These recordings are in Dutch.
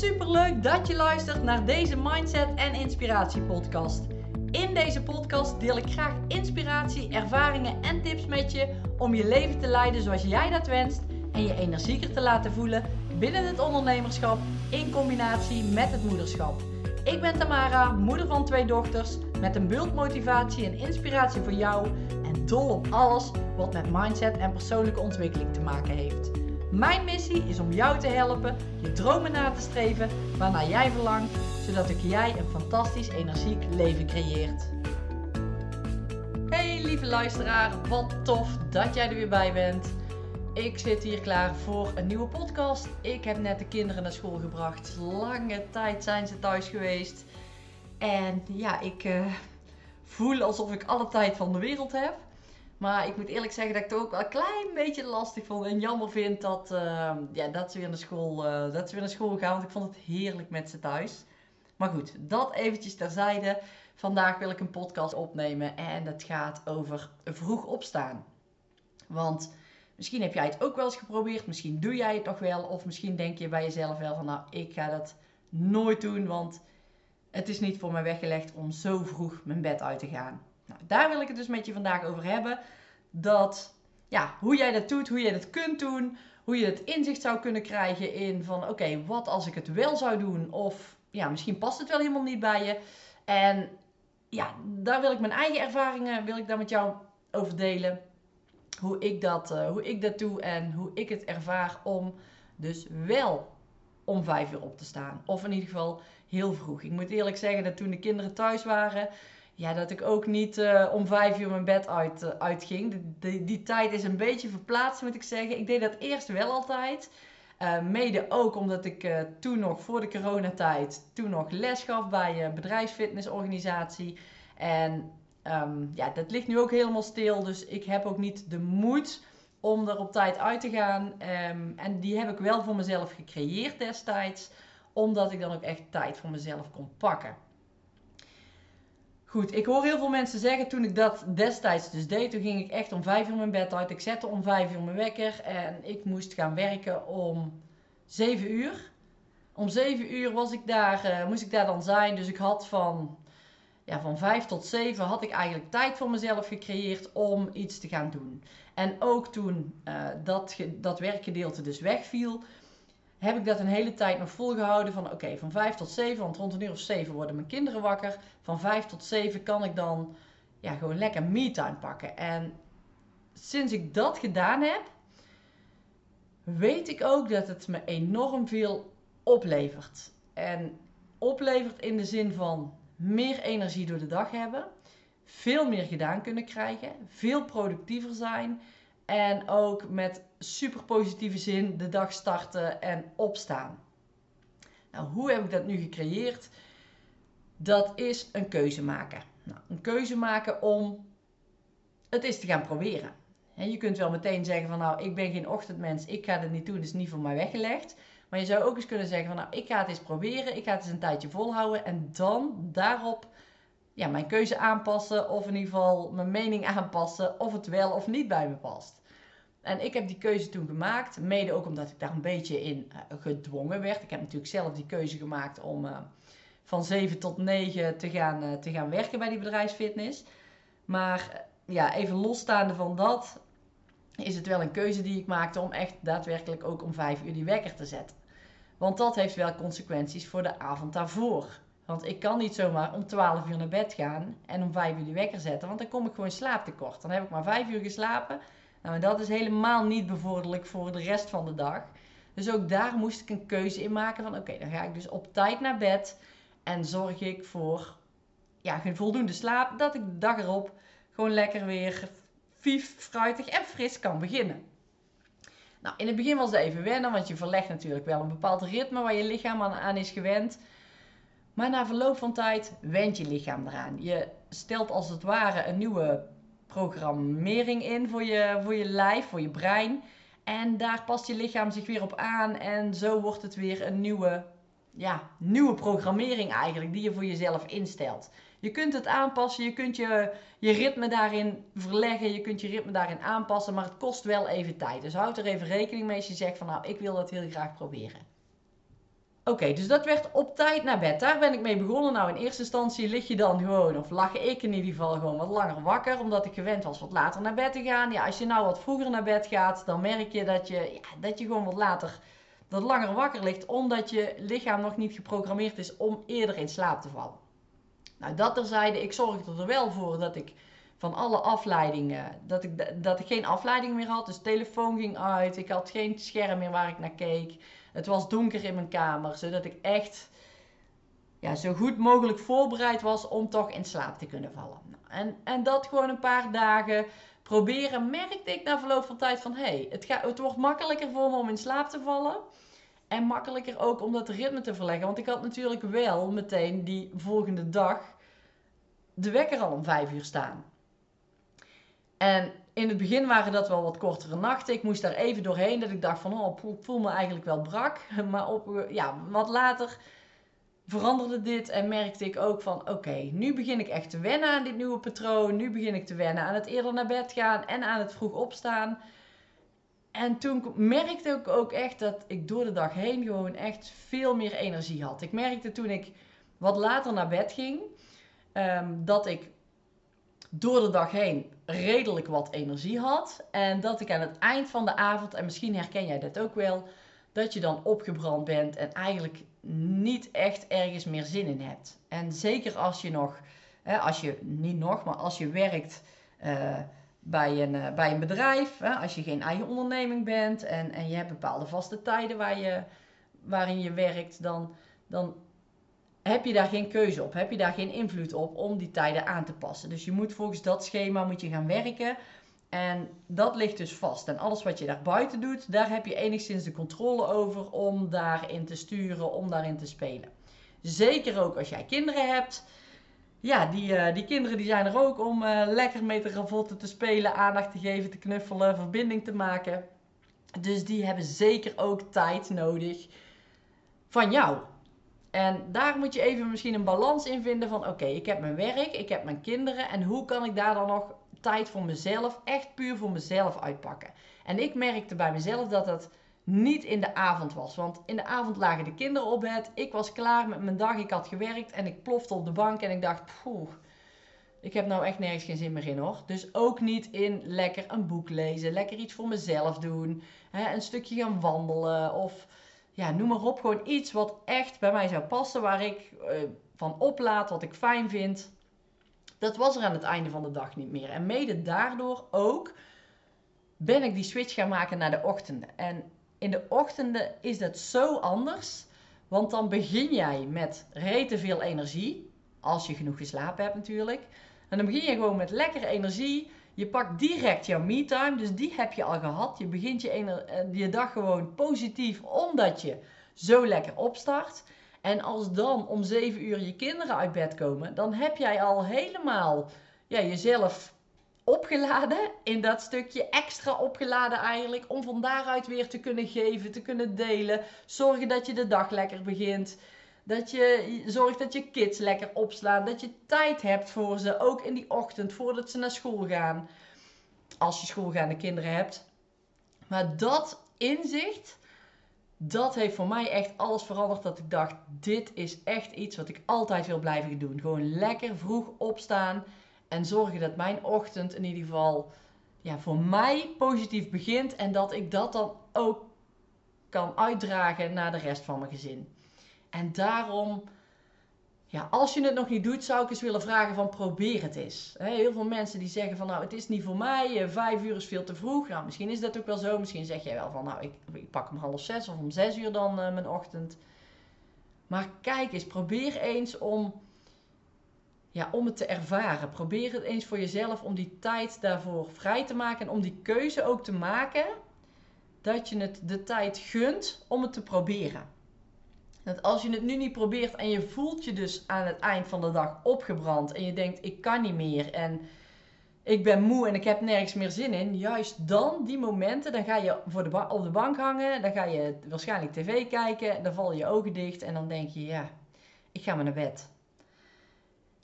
super leuk dat je luistert naar deze Mindset en Inspiratie podcast. In deze podcast deel ik graag inspiratie, ervaringen en tips met je om je leven te leiden zoals jij dat wenst en je energieker te laten voelen binnen het ondernemerschap in combinatie met het moederschap. Ik ben Tamara, moeder van twee dochters, met een bult motivatie en inspiratie voor jou en dol op alles wat met mindset en persoonlijke ontwikkeling te maken heeft. Mijn missie is om jou te helpen je dromen na te streven waarnaar jij verlangt, zodat ik jij een fantastisch energiek leven creëert. Hey lieve luisteraar, wat tof dat jij er weer bij bent. Ik zit hier klaar voor een nieuwe podcast. Ik heb net de kinderen naar school gebracht. Lange tijd zijn ze thuis geweest. En ja, ik uh, voel alsof ik alle tijd van de wereld heb. Maar ik moet eerlijk zeggen dat ik het ook wel een klein beetje lastig vond. En jammer vind dat, uh, ja, dat, ze weer naar school, uh, dat ze weer naar school gaan. Want ik vond het heerlijk met ze thuis. Maar goed, dat eventjes terzijde. Vandaag wil ik een podcast opnemen. En het gaat over vroeg opstaan. Want misschien heb jij het ook wel eens geprobeerd. Misschien doe jij het nog wel. Of misschien denk je bij jezelf wel van nou, ik ga dat nooit doen. Want het is niet voor mij weggelegd om zo vroeg mijn bed uit te gaan. Nou, daar wil ik het dus met je vandaag over hebben. Dat, ja, hoe jij dat doet, hoe je dat kunt doen. Hoe je het inzicht zou kunnen krijgen in van, oké, wat als ik het wel zou doen? Of, ja, misschien past het wel helemaal niet bij je. En ja, daar wil ik mijn eigen ervaringen, wil ik daar met jou over delen. Hoe ik dat, uh, hoe ik dat doe en hoe ik het ervaar om dus wel om vijf uur op te staan. Of in ieder geval heel vroeg. Ik moet eerlijk zeggen dat toen de kinderen thuis waren, ja, dat ik ook niet uh, om vijf uur mijn bed uit, uh, uitging. Die, tijd is een beetje verplaatst, moet ik zeggen. Ik deed dat eerst wel altijd. Uh, mede ook omdat ik toen nog voor de coronatijd toen nog les gaf bij een bedrijfsfitnessorganisatie. En um, ja, dat ligt nu ook helemaal stil. Dus ik heb ook niet de moed om er op tijd uit te gaan. Um, en die heb ik wel voor mezelf gecreëerd destijds. Omdat ik dan ook echt tijd voor mezelf kon pakken. Goed, ik hoor heel veel mensen zeggen toen ik dat destijds dus deed, toen ging ik echt om vijf uur mijn bed uit. Ik zette om vijf uur mijn wekker en ik moest gaan werken om zeven uur. Om zeven uur was ik daar, uh, moest ik daar dan zijn, dus ik had van, ja, van vijf tot zeven had ik eigenlijk tijd voor mezelf gecreëerd om iets te gaan doen. En ook toen uh, dat, dat werkgedeelte dus wegviel, heb ik dat een hele tijd nog volgehouden van oké, van 5 tot 7, want rond een uur of 7 worden mijn kinderen wakker. Van 5 tot 7 kan ik dan ja, gewoon lekker me-time pakken. En sinds ik dat gedaan heb, weet ik ook dat het me enorm veel oplevert. En oplevert in de zin van meer energie door de dag hebben, veel meer gedaan kunnen krijgen, veel productiever zijn en ook met super positieve zin de dag starten en opstaan. Nou, hoe heb ik dat nu gecreëerd? Dat is een keuze maken. Nou, een keuze maken om het eens te gaan proberen. je kunt wel meteen zeggen van nou, ik ben geen ochtendmens, ik ga dit niet doen, het is niet voor mij weggelegd. Maar je zou ook eens kunnen zeggen van nou, ik ga het eens proberen, ik ga het eens een tijdje volhouden en dan daarop ja, mijn keuze aanpassen of in ieder geval mijn mening aanpassen of het wel of niet bij me past. En ik heb die keuze toen gemaakt, mede ook omdat ik daar een beetje in uh, gedwongen werd. Ik heb natuurlijk zelf die keuze gemaakt om uh, van 7 tot 9 te gaan, uh, te gaan werken bij die bedrijfsfitness. Maar ja, even losstaande van dat, is het wel een keuze die ik maakte om echt daadwerkelijk ook om 5 uur die wekker te zetten. Want dat heeft wel consequenties voor de avond daarvoor. Want ik kan niet zomaar om 12 uur naar bed gaan en om 5 uur die wekker zetten, want dan kom ik gewoon slaaptekort. Dan heb ik maar 5 uur geslapen nou, dat is helemaal niet bevorderlijk voor de rest van de dag. Dus ook daar moest ik een keuze in maken van oké, dan ga ik dus op tijd naar bed en zorg ik voor ja, voldoende slaap, dat ik de dag erop gewoon lekker weer vief, fruitig en fris kan beginnen. Nou, in het begin was het even wennen, want je verlegt natuurlijk wel een bepaald ritme waar je lichaam aan is gewend. Maar na verloop van tijd went je lichaam eraan. Je stelt als het ware een nieuwe programmering in voor je, voor je lijf, voor je brein. En daar past je lichaam zich weer op aan. En zo wordt het weer een nieuwe, ja, nieuwe programmering eigenlijk die je voor jezelf instelt. Je kunt het aanpassen, je kunt je, je ritme daarin verleggen, je kunt je ritme daarin aanpassen, maar het kost wel even tijd. Dus houd er even rekening mee als je zegt van nou, ik wil dat heel graag proberen. Oké, dus dat werd op tijd naar bed. Daar ben ik mee begonnen. Nou, in eerste instantie lig je dan gewoon, of lag ik in ieder geval gewoon wat langer wakker, omdat ik gewend was wat later naar bed te gaan. Ja, als je nou wat vroeger naar bed gaat, dan merk je dat je, ja, dat je gewoon wat later, wat langer wakker ligt, omdat je lichaam nog niet geprogrammeerd is om eerder in slaap te vallen. Nou, dat terzijde, ik zorgde er wel voor dat ik van alle afleidingen, dat ik, dat ik geen afleiding meer had. Dus telefoon ging uit, ik had geen scherm meer waar ik naar keek. Het was donker in mijn kamer, zodat ik echt ja, zo goed mogelijk voorbereid was om toch in slaap te kunnen vallen. En, en dat gewoon een paar dagen proberen, merkte ik na verloop van tijd van hé, hey, het, gaat, het wordt makkelijker voor me om in slaap te vallen. En makkelijker ook om dat ritme te verleggen. Want ik had natuurlijk wel meteen die volgende dag de wekker al om vijf uur staan. En in het begin waren dat wel wat kortere nachten. Ik moest daar even doorheen dat ik dacht van, oh, ik voel me eigenlijk wel brak. Maar op, ja, wat later veranderde dit en merkte ik ook van, oké, nu begin ik echt te wennen aan dit nieuwe patroon. Nu begin ik te wennen aan het eerder naar bed gaan en aan het vroeg opstaan. En toen merkte ik ook echt dat ik door de dag heen gewoon echt veel meer energie had. Ik merkte toen ik wat later naar bed ging, ehm, dat ik door de dag heen redelijk wat energie had. En dat ik aan het eind van de avond, en misschien herken jij dat ook wel, dat je dan opgebrand bent en eigenlijk niet echt ergens meer zin in hebt. En zeker als je nog, hè, als je niet nog, maar als je werkt uh, bij, een, uh, bij een bedrijf, hè, als je geen eigen onderneming bent en, en je hebt bepaalde vaste tijden waar je, waarin je werkt, dan, dan heb je daar geen keuze op, heb je daar geen invloed op om die tijden aan te passen. Dus je moet volgens dat schema moet je gaan werken. En dat ligt dus vast. En alles wat je daar buiten doet, daar heb je enigszins de controle over om daarin te sturen, om daarin te spelen. Zeker ook als jij kinderen hebt. Ja, die, uh, die kinderen die zijn er ook om uh, lekker mee te ravotten, te spelen, aandacht te geven, te knuffelen, verbinding te maken. Dus die hebben zeker ook tijd nodig van jou. En daar moet je even misschien een balans in vinden van oké, ik heb mijn werk, ik heb mijn kinderen en hoe kan ik daar dan nog tijd voor mezelf, echt puur voor mezelf uitpakken. En ik merkte bij mezelf dat dat niet in de avond was. Want in de avond lagen de kinderen op bed. Ik was klaar met mijn dag. Ik had gewerkt en ik plofte op de bank en ik dacht, poeh, ik heb nou echt nergens geen zin meer in hoor. Dus ook niet in lekker een boek lezen, lekker iets voor mezelf doen, hè, een stukje gaan wandelen of ja, noem maar op, gewoon iets wat echt bij mij zou passen, waar ik uh, van oplaad, wat ik fijn vind. Dat was er aan het einde van de dag niet meer. En mede daardoor ook ben ik die switch gaan maken naar de ochtenden. En in de ochtenden is dat zo anders. Want dan begin jij met rete veel energie. Als je genoeg geslapen hebt natuurlijk. En dan begin je gewoon met lekkere energie. Je pakt direct jouw me-time, dus die heb je al gehad. Je begint je, eh, je dag gewoon positief, omdat je zo lekker opstart. En als dan om 7 uur je kinderen uit bed komen, dan heb jij al helemaal ja, jezelf opgeladen in dat stukje, extra opgeladen eigenlijk, om van daaruit weer te kunnen geven, te kunnen delen. Zorgen dat je de dag lekker begint. Dat je zorgt dat je kids lekker opslaan. Dat je tijd hebt voor ze, ook in die ochtend, voordat ze naar school gaan. Als je schoolgaande kinderen hebt. Maar dat inzicht, dat heeft voor mij echt alles veranderd. Dat ik dacht, dit is echt iets wat ik altijd wil blijven doen. Gewoon lekker vroeg opstaan. En zorgen dat mijn ochtend in ieder geval ja, voor mij positief begint. En dat ik dat dan ook kan uitdragen naar de rest van mijn gezin. En daarom, ja, als je het nog niet doet, zou ik eens willen vragen van probeer het eens. Heel veel mensen die zeggen van nou, het is niet voor mij, eh, vijf uur is veel te vroeg. Nou, misschien is dat ook wel zo. Misschien zeg jij wel van nou, ik, ik pak om half zes of om zes uur dan uh, mijn ochtend. Maar kijk eens, probeer eens om, ja, om het te ervaren. Probeer het eens voor jezelf om die tijd daarvoor vrij te maken. En om die keuze ook te maken dat je het de tijd gunt om het te proberen. Dat als je het nu niet probeert en je voelt je dus aan het eind van de dag opgebrand en je denkt ik kan niet meer en ik ben moe en ik heb nergens meer zin in, juist dan, die momenten, dan ga je voor de op de bank hangen, dan ga je waarschijnlijk tv kijken, dan vallen je ogen dicht en dan denk je ja, ik ga maar naar bed.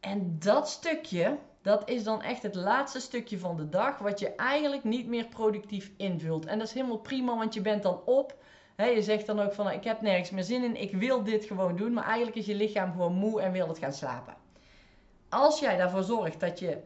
En dat stukje, dat is dan echt het laatste stukje van de dag wat je eigenlijk niet meer productief invult. En dat is helemaal prima, want je bent dan op je zegt dan ook van, ik heb nergens meer zin in, ik wil dit gewoon doen. Maar eigenlijk is je lichaam gewoon moe en wil het gaan slapen. Als jij daarvoor zorgt dat je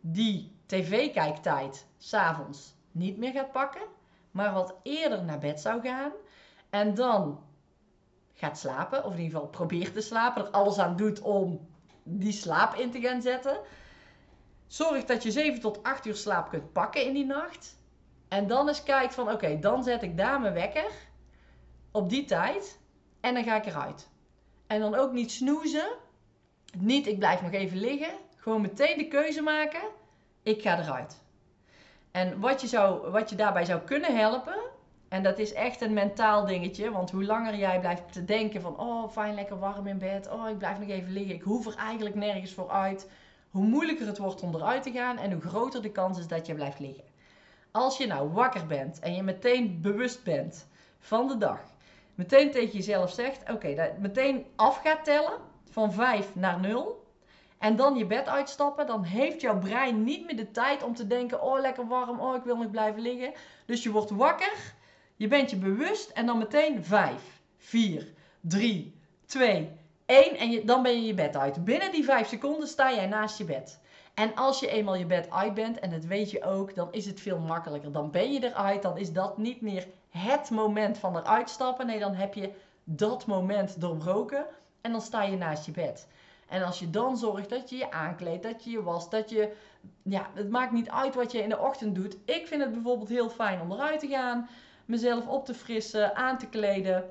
die tv-kijktijd s'avonds niet meer gaat pakken, maar wat eerder naar bed zou gaan en dan gaat slapen, of in ieder geval probeert te slapen, er alles aan doet om die slaap in te gaan zetten. Zorg dat je 7 tot 8 uur slaap kunt pakken in die nacht. En dan eens kijkt van oké, dan zet ik daar mijn wekker op die tijd en dan ga ik eruit. En dan ook niet snoezen. Niet ik blijf nog even liggen. Gewoon meteen de keuze maken. Ik ga eruit. En wat je, zou, wat je daarbij zou kunnen helpen, en dat is echt een mentaal dingetje, want hoe langer jij blijft te denken van, oh fijn, lekker warm in bed, oh ik blijf nog even liggen, ik hoef er eigenlijk nergens voor uit, hoe moeilijker het wordt om eruit te gaan en hoe groter de kans is dat je blijft liggen. Als je nou wakker bent en je meteen bewust bent van de dag, meteen tegen jezelf zegt, oké, dat meteen af gaat tellen van 5 naar 0, en dan je bed uitstappen, dan heeft jouw brein niet meer de tijd om te denken: oh lekker warm, oh ik wil nog blijven liggen. Dus je wordt wakker, je bent je bewust en dan meteen 5, 4, 3, 2, 1 en dan ben je je bed uit. Binnen die 5 seconden sta jij naast je bed. En als je eenmaal je bed uit bent, en dat weet je ook, dan is het veel makkelijker. Dan ben je eruit, dan is dat niet meer het moment van eruit stappen. Nee, dan heb je dat moment doorbroken en dan sta je naast je bed. En als je dan zorgt dat je je aankleedt, dat je je wast, dat je... Ja, het maakt niet uit wat je in de ochtend doet. Ik vind het bijvoorbeeld heel fijn om eruit te gaan, mezelf op te frissen, aan te kleden,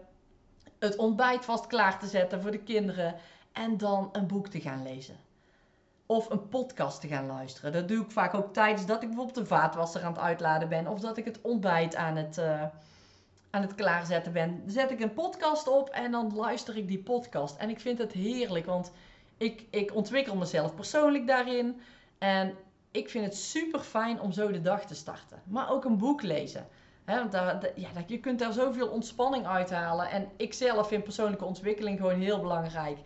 het ontbijt vast klaar te zetten voor de kinderen en dan een boek te gaan lezen. Of een podcast te gaan luisteren. Dat doe ik vaak ook tijdens dat ik bijvoorbeeld de vaatwasser aan het uitladen ben. Of dat ik het ontbijt aan het, uh, aan het klaarzetten ben. Zet ik een podcast op en dan luister ik die podcast. En ik vind het heerlijk, want ik, ik ontwikkel mezelf persoonlijk daarin. En ik vind het super fijn om zo de dag te starten. Maar ook een boek lezen. He, want daar, ja, je kunt daar zoveel ontspanning uithalen. En ik zelf vind persoonlijke ontwikkeling gewoon heel belangrijk.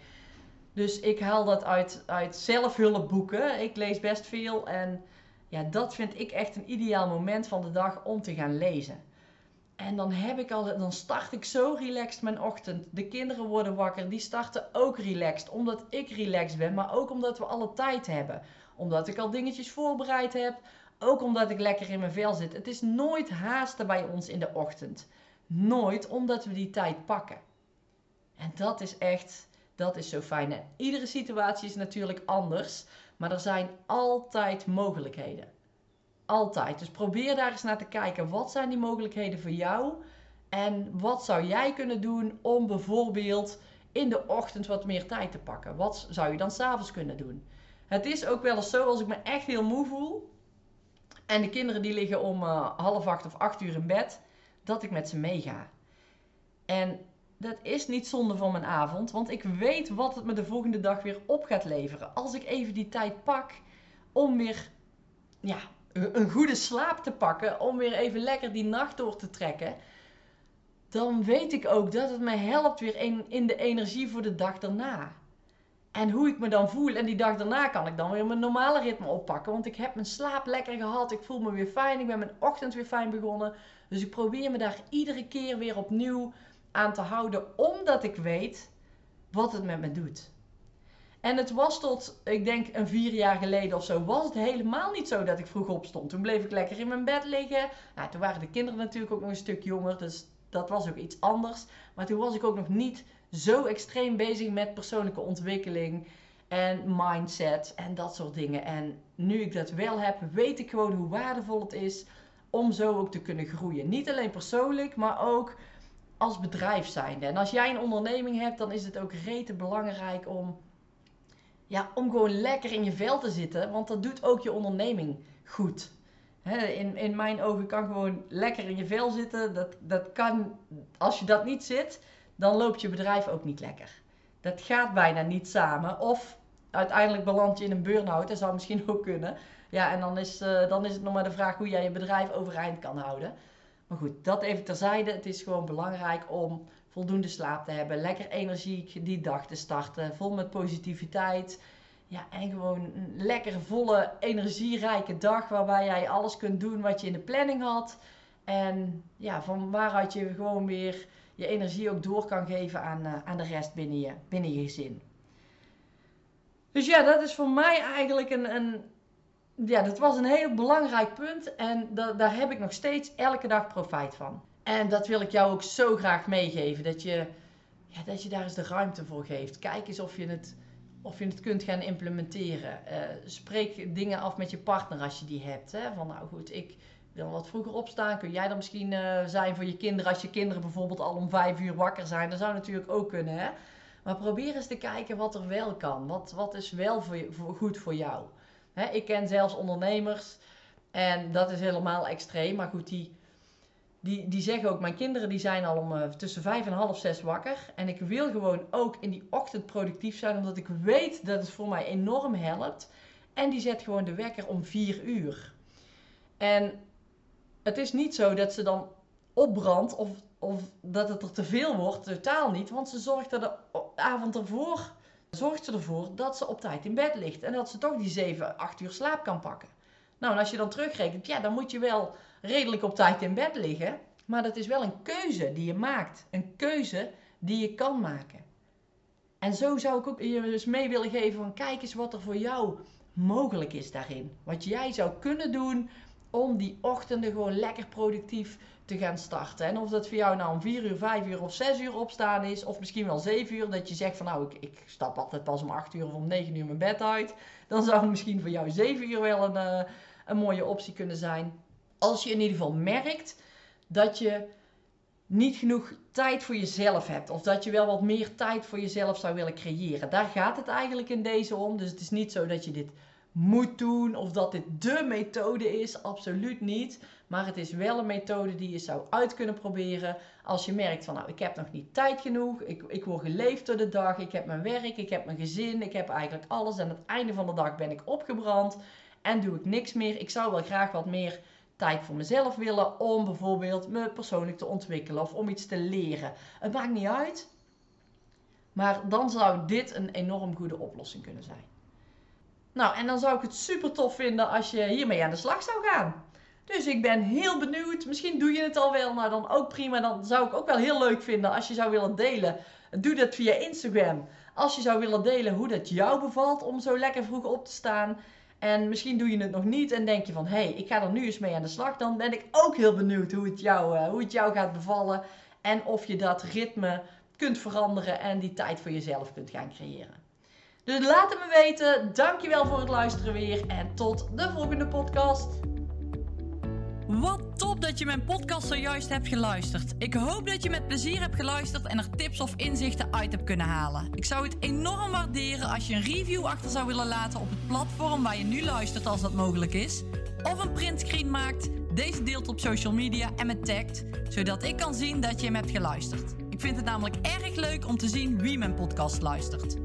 Dus ik haal dat uit, uit zelfhulpboeken. Ik lees best veel. En ja, dat vind ik echt een ideaal moment van de dag om te gaan lezen. En dan heb ik al, dan start ik zo relaxed mijn ochtend. De kinderen worden wakker, die starten ook relaxed. Omdat ik relaxed ben, maar ook omdat we alle tijd hebben. Omdat ik al dingetjes voorbereid heb. Ook omdat ik lekker in mijn vel zit. Het is nooit haasten bij ons in de ochtend. Nooit, omdat we die tijd pakken. En dat is echt, dat is zo fijn. Iedere situatie is natuurlijk anders. Maar er zijn altijd mogelijkheden. Altijd. Dus probeer daar eens naar te kijken. Wat zijn die mogelijkheden voor jou? En wat zou jij kunnen doen om bijvoorbeeld in de ochtend wat meer tijd te pakken? Wat zou je dan s'avonds kunnen doen? Het is ook wel eens zo, als ik me echt heel moe voel. En de kinderen die liggen om uh, half acht of acht uur in bed. Dat ik met ze meega. En dat is niet zonde van mijn avond. Want ik weet wat het me de volgende dag weer op gaat leveren. Als ik even die tijd pak om weer ja, een goede slaap te pakken, om weer even lekker die nacht door te trekken, dan weet ik ook dat het me helpt weer in, in de energie voor de dag daarna. En hoe ik me dan voel en die dag daarna kan ik dan weer mijn normale ritme oppakken. Want ik heb mijn slaap lekker gehad, ik voel me weer fijn, ik ben mijn ochtend weer fijn begonnen. Dus ik probeer me daar iedere keer weer opnieuw aan te houden, omdat ik weet wat het met me doet. En het was tot, ik denk een vier jaar geleden of zo, was het helemaal niet zo dat ik vroeg opstond. Toen bleef ik lekker in mijn bed liggen. Nou, toen waren de kinderen natuurlijk ook nog een stuk jonger, dus dat was ook iets anders. Maar toen was ik ook nog niet zo extreem bezig met persoonlijke ontwikkeling en mindset en dat soort dingen. En nu ik dat wel heb, weet ik gewoon hoe waardevol het is om zo ook te kunnen groeien. Niet alleen persoonlijk, maar ook als bedrijf zijnde. En als jij een onderneming hebt, dan is het ook rete belangrijk om ja, om gewoon lekker in je vel te zitten. Want dat doet ook je onderneming goed. in, in mijn ogen kan gewoon lekker in je vel zitten. Dat, dat kan, als je dat niet zit, dan loopt je bedrijf ook niet lekker. Dat gaat bijna niet samen. Of uiteindelijk beland je in een burn-out. Dat zou misschien ook kunnen. Ja, en dan is, uh, dan is het nog maar de vraag hoe jij je bedrijf overeind kan houden. Maar goed, dat even terzijde. Het is gewoon belangrijk om voldoende slaap te hebben, lekker energiek die dag te starten, vol met positiviteit. Ja, en gewoon een lekkere, volle, energierijke dag waarbij jij alles kunt doen wat je in de planning had. En ja, van waaruit je gewoon weer je energie ook door kan geven aan, uh, aan de rest binnen je, binnen je gezin. Dus ja, dat is voor mij eigenlijk een, een ja, dat was een heel belangrijk punt en da daar heb ik nog steeds elke dag profijt van. En dat wil ik jou ook zo graag meegeven, dat je, ja, dat je daar eens de ruimte voor geeft. Kijk eens of je het, of je het kunt gaan implementeren. Uh, spreek dingen af met je partner als je die hebt. Hè? Van nou goed, ik wil wat vroeger opstaan. Kun jij dan misschien uh, zijn voor je kinderen als je kinderen bijvoorbeeld al om vijf uur wakker zijn? Dat zou natuurlijk ook kunnen. Hè? Maar probeer eens te kijken wat er wel kan. Wat, wat is wel voor je, voor, goed voor jou? Ik ken zelfs ondernemers en dat is helemaal extreem. Maar goed, die, die, die zeggen ook, mijn kinderen die zijn al om uh, tussen vijf en half zes wakker. En ik wil gewoon ook in die ochtend productief zijn, omdat ik weet dat het voor mij enorm helpt. En die zet gewoon de wekker om vier uur. En het is niet zo dat ze dan opbrandt of, of dat het er te veel wordt, totaal niet. Want ze zorgt er de avond ervoor zorgt ze ervoor dat ze op tijd in bed ligt. En dat ze toch die 7, 8 uur slaap kan pakken. Nou, en als je dan terugrekent, ja, dan moet je wel redelijk op tijd in bed liggen. Maar dat is wel een keuze die je maakt. Een keuze die je kan maken. En zo zou ik ook je dus mee willen geven van kijk eens wat er voor jou mogelijk is daarin. Wat jij zou kunnen doen om die ochtenden gewoon lekker productief te gaan starten. En of dat voor jou nou om 4 uur, 5 uur of 6 uur opstaan is, of misschien wel 7 uur, dat je zegt van nou, ik, ik stap altijd pas om 8 uur of om 9 uur mijn bed uit. Dan zou misschien voor jou 7 uur wel een, uh, een mooie optie kunnen zijn. Als je in ieder geval merkt dat je niet genoeg tijd voor jezelf hebt. Of dat je wel wat meer tijd voor jezelf zou willen creëren. Daar gaat het eigenlijk in deze om. Dus het is niet zo dat je dit moet doen of dat dit de methode is. Absoluut niet. Maar het is wel een methode die je zou uit kunnen proberen als je merkt van nou ik heb nog niet tijd genoeg. Ik, ik word geleefd door de dag. Ik heb mijn werk. Ik heb mijn gezin. Ik heb eigenlijk alles. En aan het einde van de dag ben ik opgebrand. En doe ik niks meer. Ik zou wel graag wat meer tijd voor mezelf willen om bijvoorbeeld me persoonlijk te ontwikkelen of om iets te leren. Het maakt niet uit. Maar dan zou dit een enorm goede oplossing kunnen zijn. Nou, en dan zou ik het super tof vinden als je hiermee aan de slag zou gaan. Dus ik ben heel benieuwd. Misschien doe je het al wel, maar dan ook prima. Dan zou ik ook wel heel leuk vinden als je zou willen delen. Doe dat via Instagram. Als je zou willen delen hoe dat jou bevalt om zo lekker vroeg op te staan. En misschien doe je het nog niet en denk je van... hé, hey, ik ga er nu eens mee aan de slag. Dan ben ik ook heel benieuwd hoe het, jou, uh, hoe het jou gaat bevallen. En of je dat ritme kunt veranderen en die tijd voor jezelf kunt gaan creëren. Dus laat het me weten. Dankjewel voor het luisteren weer. En tot de volgende podcast. Wat top dat je mijn podcast zojuist hebt geluisterd. Ik hoop dat je met plezier hebt geluisterd en er tips of inzichten uit hebt kunnen halen. Ik zou het enorm waarderen als je een review achter zou willen laten op het platform waar je nu luistert als dat mogelijk is. Of een printscreen maakt, deze deelt op social media en me tagt, zodat ik kan zien dat je hem hebt geluisterd. Ik vind het namelijk erg leuk om te zien wie mijn podcast luistert.